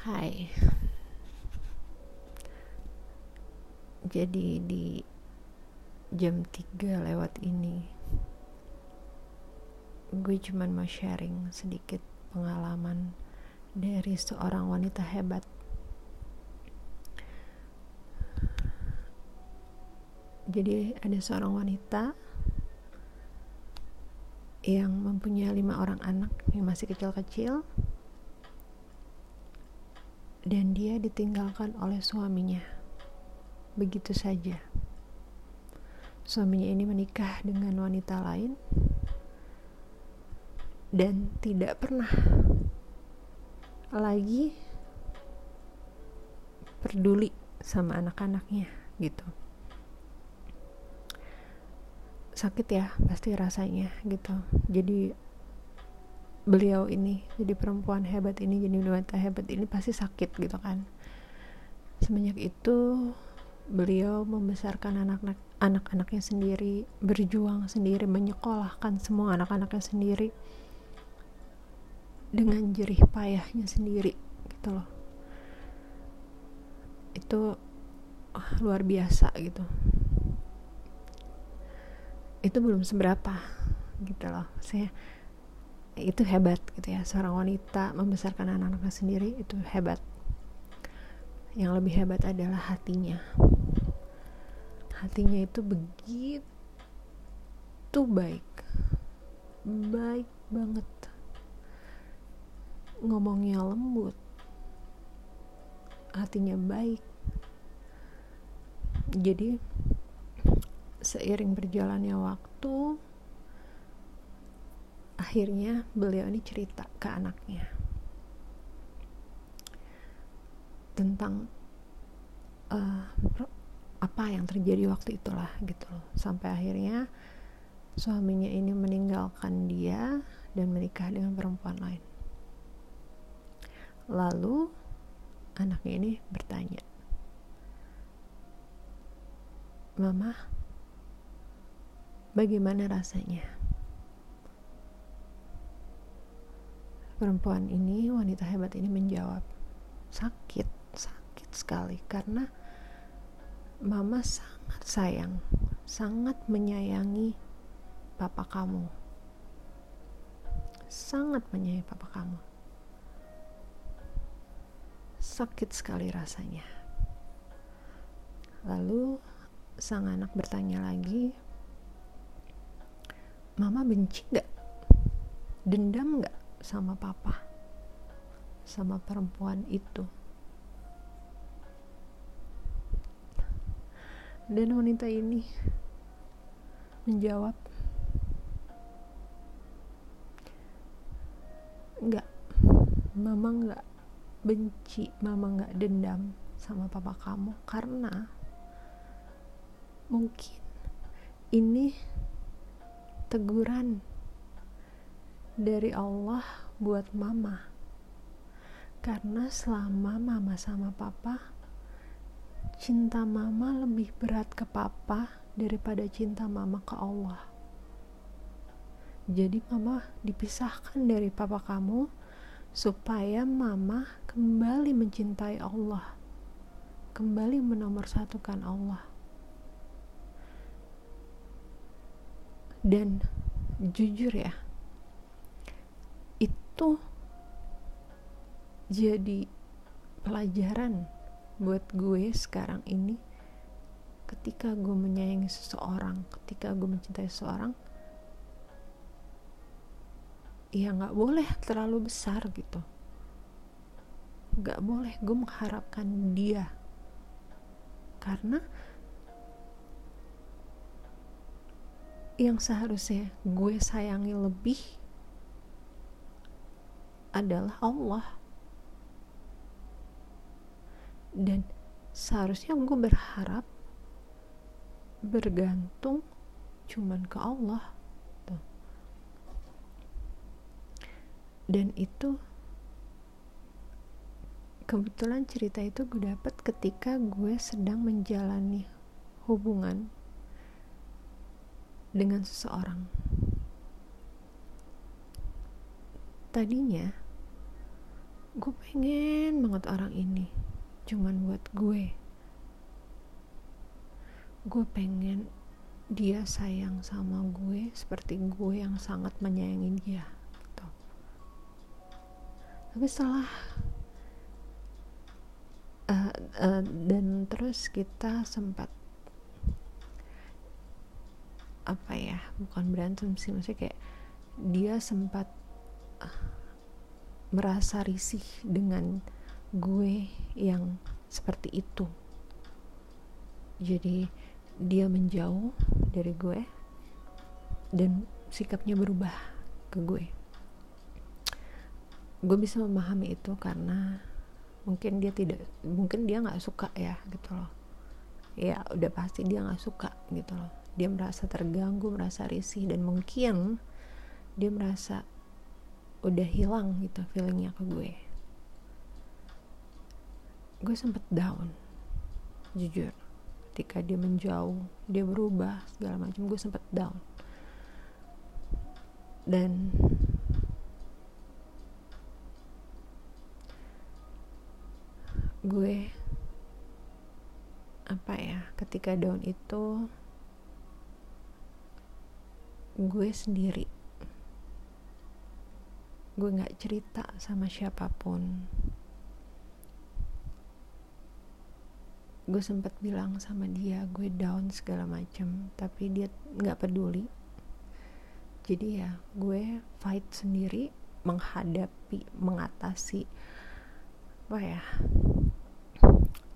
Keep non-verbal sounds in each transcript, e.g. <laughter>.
Hai. Jadi di jam 3 lewat ini Gue cuman mau sharing sedikit pengalaman dari seorang wanita hebat. Jadi ada seorang wanita yang mempunyai lima orang anak yang masih kecil-kecil dan dia ditinggalkan oleh suaminya. Begitu saja. Suaminya ini menikah dengan wanita lain dan tidak pernah lagi peduli sama anak-anaknya gitu. Sakit ya pasti rasanya gitu. Jadi beliau ini jadi perempuan hebat ini jadi wanita hebat ini pasti sakit gitu kan. Semenjak itu beliau membesarkan anak-anak anak-anaknya sendiri berjuang sendiri menyekolahkan semua anak-anaknya sendiri dengan jerih payahnya sendiri gitu loh. Itu oh, luar biasa gitu. Itu belum seberapa gitu loh. Saya itu hebat gitu ya. Seorang wanita membesarkan anak-anaknya sendiri itu hebat. Yang lebih hebat adalah hatinya. Hatinya itu begitu baik. Baik banget. Ngomongnya lembut. Hatinya baik. Jadi seiring berjalannya waktu akhirnya beliau ini cerita ke anaknya tentang uh, apa yang terjadi waktu itulah gitu loh. Sampai akhirnya suaminya ini meninggalkan dia dan menikah dengan perempuan lain. Lalu anaknya ini bertanya mama bagaimana rasanya perempuan ini wanita hebat ini menjawab sakit sakit sekali karena mama sangat sayang sangat menyayangi papa kamu. Sangat menyayangi papa kamu. Sakit sekali rasanya. Lalu sang anak bertanya lagi mama benci gak dendam gak sama papa sama perempuan itu. Dan wanita ini menjawab enggak mama enggak benci mama enggak dendam sama papa kamu karena mungkin ini teguran dari Allah buat mama. Karena selama mama sama papa cinta mama lebih berat ke papa daripada cinta mama ke Allah. Jadi mama dipisahkan dari papa kamu supaya mama kembali mencintai Allah kembali menomorsatukan Allah. Dan jujur ya itu jadi pelajaran buat gue sekarang ini. Ketika gue menyayangi seseorang ketika gue mencintai seseorang ya nggak boleh terlalu besar gitu. Nggak boleh gue mengharapkan dia. Karena yang seharusnya gue sayangi lebih adalah Allah. Dan seharusnya gue berharap bergantung cuman ke Allah. Tuh. dan itu kebetulan cerita itu gue dapet ketika gue sedang menjalani hubungan dengan seseorang. Tadinya gue pengen banget orang ini cuman buat gue gue pengen dia sayang sama gue seperti gue yang sangat menyayangi dia gitu. tapi setelah uh, uh, dan terus kita sempat apa ya bukan berantem sih maksudnya kayak dia sempat uh, merasa risih dengan gue yang seperti itu. Jadi dia menjauh dari gue dan sikapnya berubah ke gue. Gue bisa memahami itu karena mungkin dia tidak mungkin dia nggak suka ya gitu loh. Ya udah pasti dia nggak suka gitu loh. Dia merasa terganggu merasa risih dan mungkin dia merasa udah hilang gitu feelingnya ke gue. Gue sempet down jujur. Ketika dia menjauh dia berubah segala macam gue sempet down. Dan gue apa ya ketika down itu gue sendiri gue nggak cerita sama siapa pun. Gue sempat bilang sama dia gue down segala macem tapi dia nggak peduli. Jadi ya gue fight sendiri menghadapi mengatasi apa ya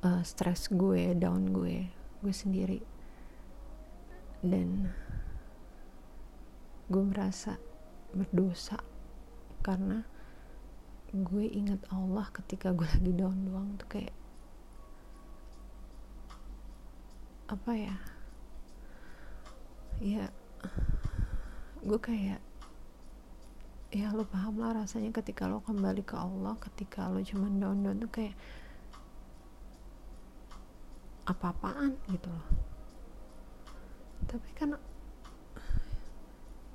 uh, stres gue down gue gue sendiri. Dan gue merasa berdosa karena gue ingat Allah ketika gue lagi down doang tuh kayak apa ya? Ya gue kayak ya lo paham lah rasanya ketika lo kembali ke Allah ketika lo cuman down down tuh kayak apa-apaan gitu loh. Tapi kan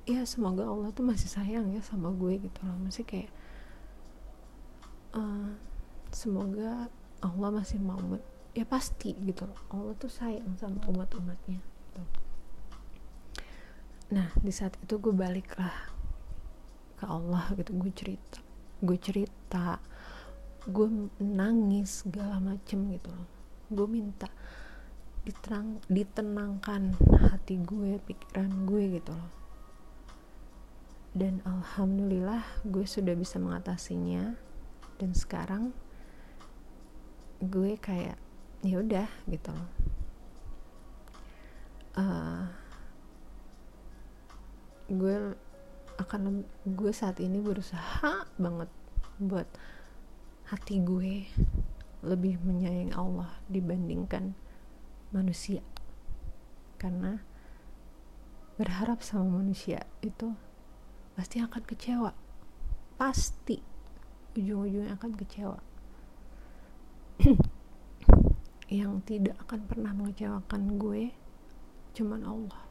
ya semoga Allah tuh masih sayang ya sama gue gitu loh. Masih kayak uh, semoga Allah masih mau ya pasti gitu loh. Allah tuh sayang sama umat-umatnya gitu. nah di saat itu gue baliklah ke Allah gitu. Gue cerita gue cerita gue nangis segala macem gitu loh. Gue minta diterang ditenangkan hati gue pikiran gue gitu loh dan alhamdulillah gue sudah bisa mengatasinya. Dan sekarang gue kayak ya udah gitu loh. Uh, gue akan gue saat ini berusaha banget buat hati gue lebih menyayangi Allah dibandingkan manusia. Karena berharap sama manusia itu pasti akan kecewa. Pasti. Ujung-ujungnya akan kecewa. <clears throat> Yang tidak akan pernah mengecewakan gue cuman Allah.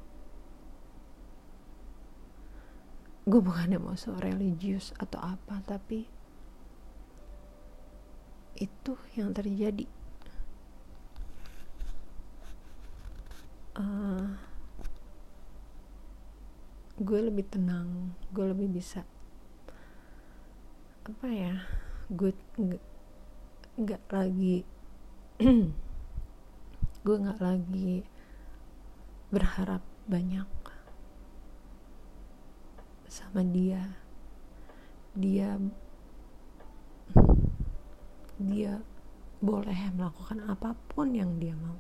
Gue bukannya mau so religius atau apa tapi itu yang terjadi. Uh, gue lebih tenang gue lebih bisa apa ya gue nggak lagi <clears throat> gue nggak lagi berharap banyak sama dia. Dia dia boleh melakukan apa pun yang dia mau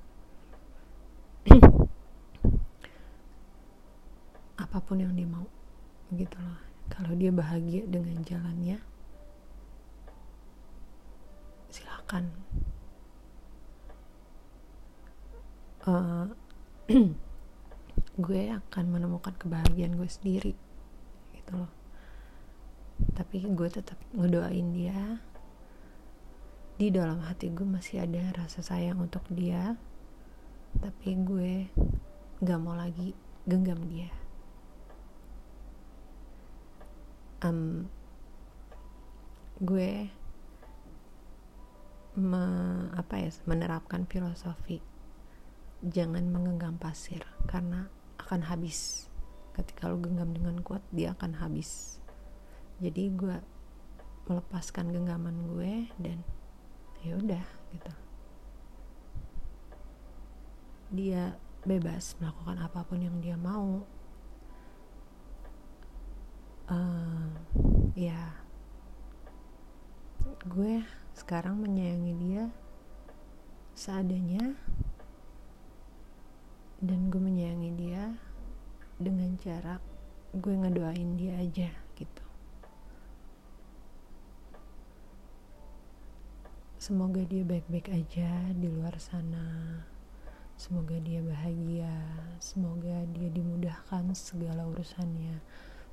apa pun yang dia mau gitu loh. Kalau dia bahagia dengan jalannya silakan. Uh, <clears throat> gue akan menemukan kebahagiaan gue sendiri gitu loh. Tapi gue tetap ngedoain dia. Di dalam hati gue masih ada rasa sayang untuk dia tapi gue gak mau lagi genggam dia um, gue me, apa ya menerapkan filosofi jangan menggenggam pasir karena akan habis. Ketika lo genggam dengan kuat dia akan habis. Jadi gue melepaskan genggaman gue dan ya udah gitu. Dia bebas melakukan apa pun yang dia mau uh, ya. Gue sekarang menyayangi dia seadanya dan gue menyayangi dia dengan cara gue ngedoain dia aja gitu. Semoga dia baik-baik aja di luar sana. Semoga dia bahagia. Semoga dia dimudahkan segala urusannya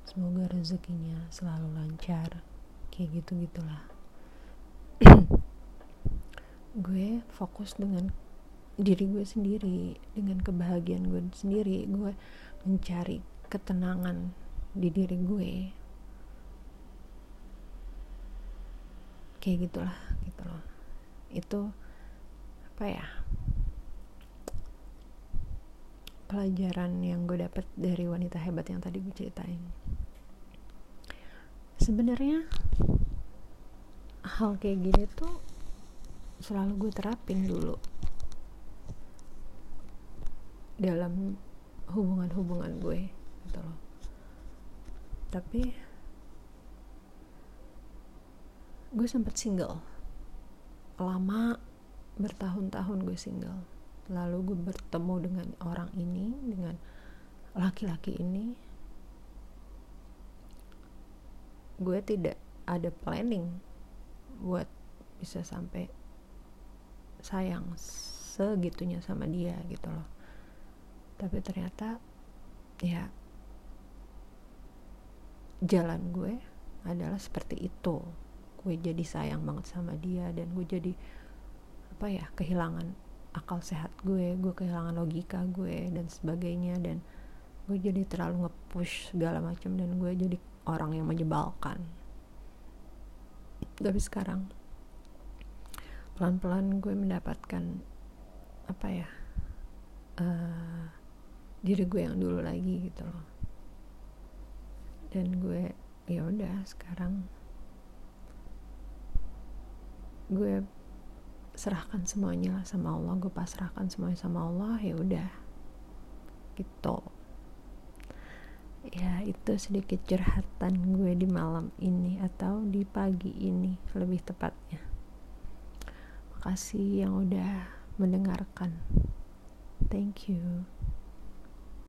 semoga rezekinya selalu lancar. Kayak gitu gitulah. <clears throat> Gue fokus dengan diri gue sendiri dengan kebahagiaan gue sendiri. Gue mencari ketenangan di diri gue. Kayak gitulah gitu loh. Itu apa ya pelajaran yang gue dapet dari wanita hebat yang tadi gue ceritain sebenarnya hal kayak gini tuh selalu gue terapin dulu. Dalam hubungan-hubungan gue gitu loh. Tapi gue sempet single. Lama bertahun-tahun gue single. Lalu gue bertemu dengan orang ini dengan laki-laki ini gue tidak ada planning buat bisa sampai sayang segitunya sama dia gitu loh. Tapi ternyata ya jalan gue adalah seperti itu. Gue jadi sayang banget sama dia dan gue jadi apa ya kehilangan akal sehat gue gue kehilangan logika gue dan sebagainya dan gue jadi terlalu ngepush segala macam dan gue jadi orang yang menyebalkan. Tapi sekarang pelan-pelan gue mendapatkan apa ya uh, diri gue yang dulu lagi gitu loh. Dan gue ya udah sekarang gue serahkan semuanya sama Allah gue pasrahkan semuanya sama Allah ya udah gitu ya itu sedikit curhatan gue di malam ini atau di pagi ini lebih tepatnya. Makasih yang udah mendengarkan. Thank you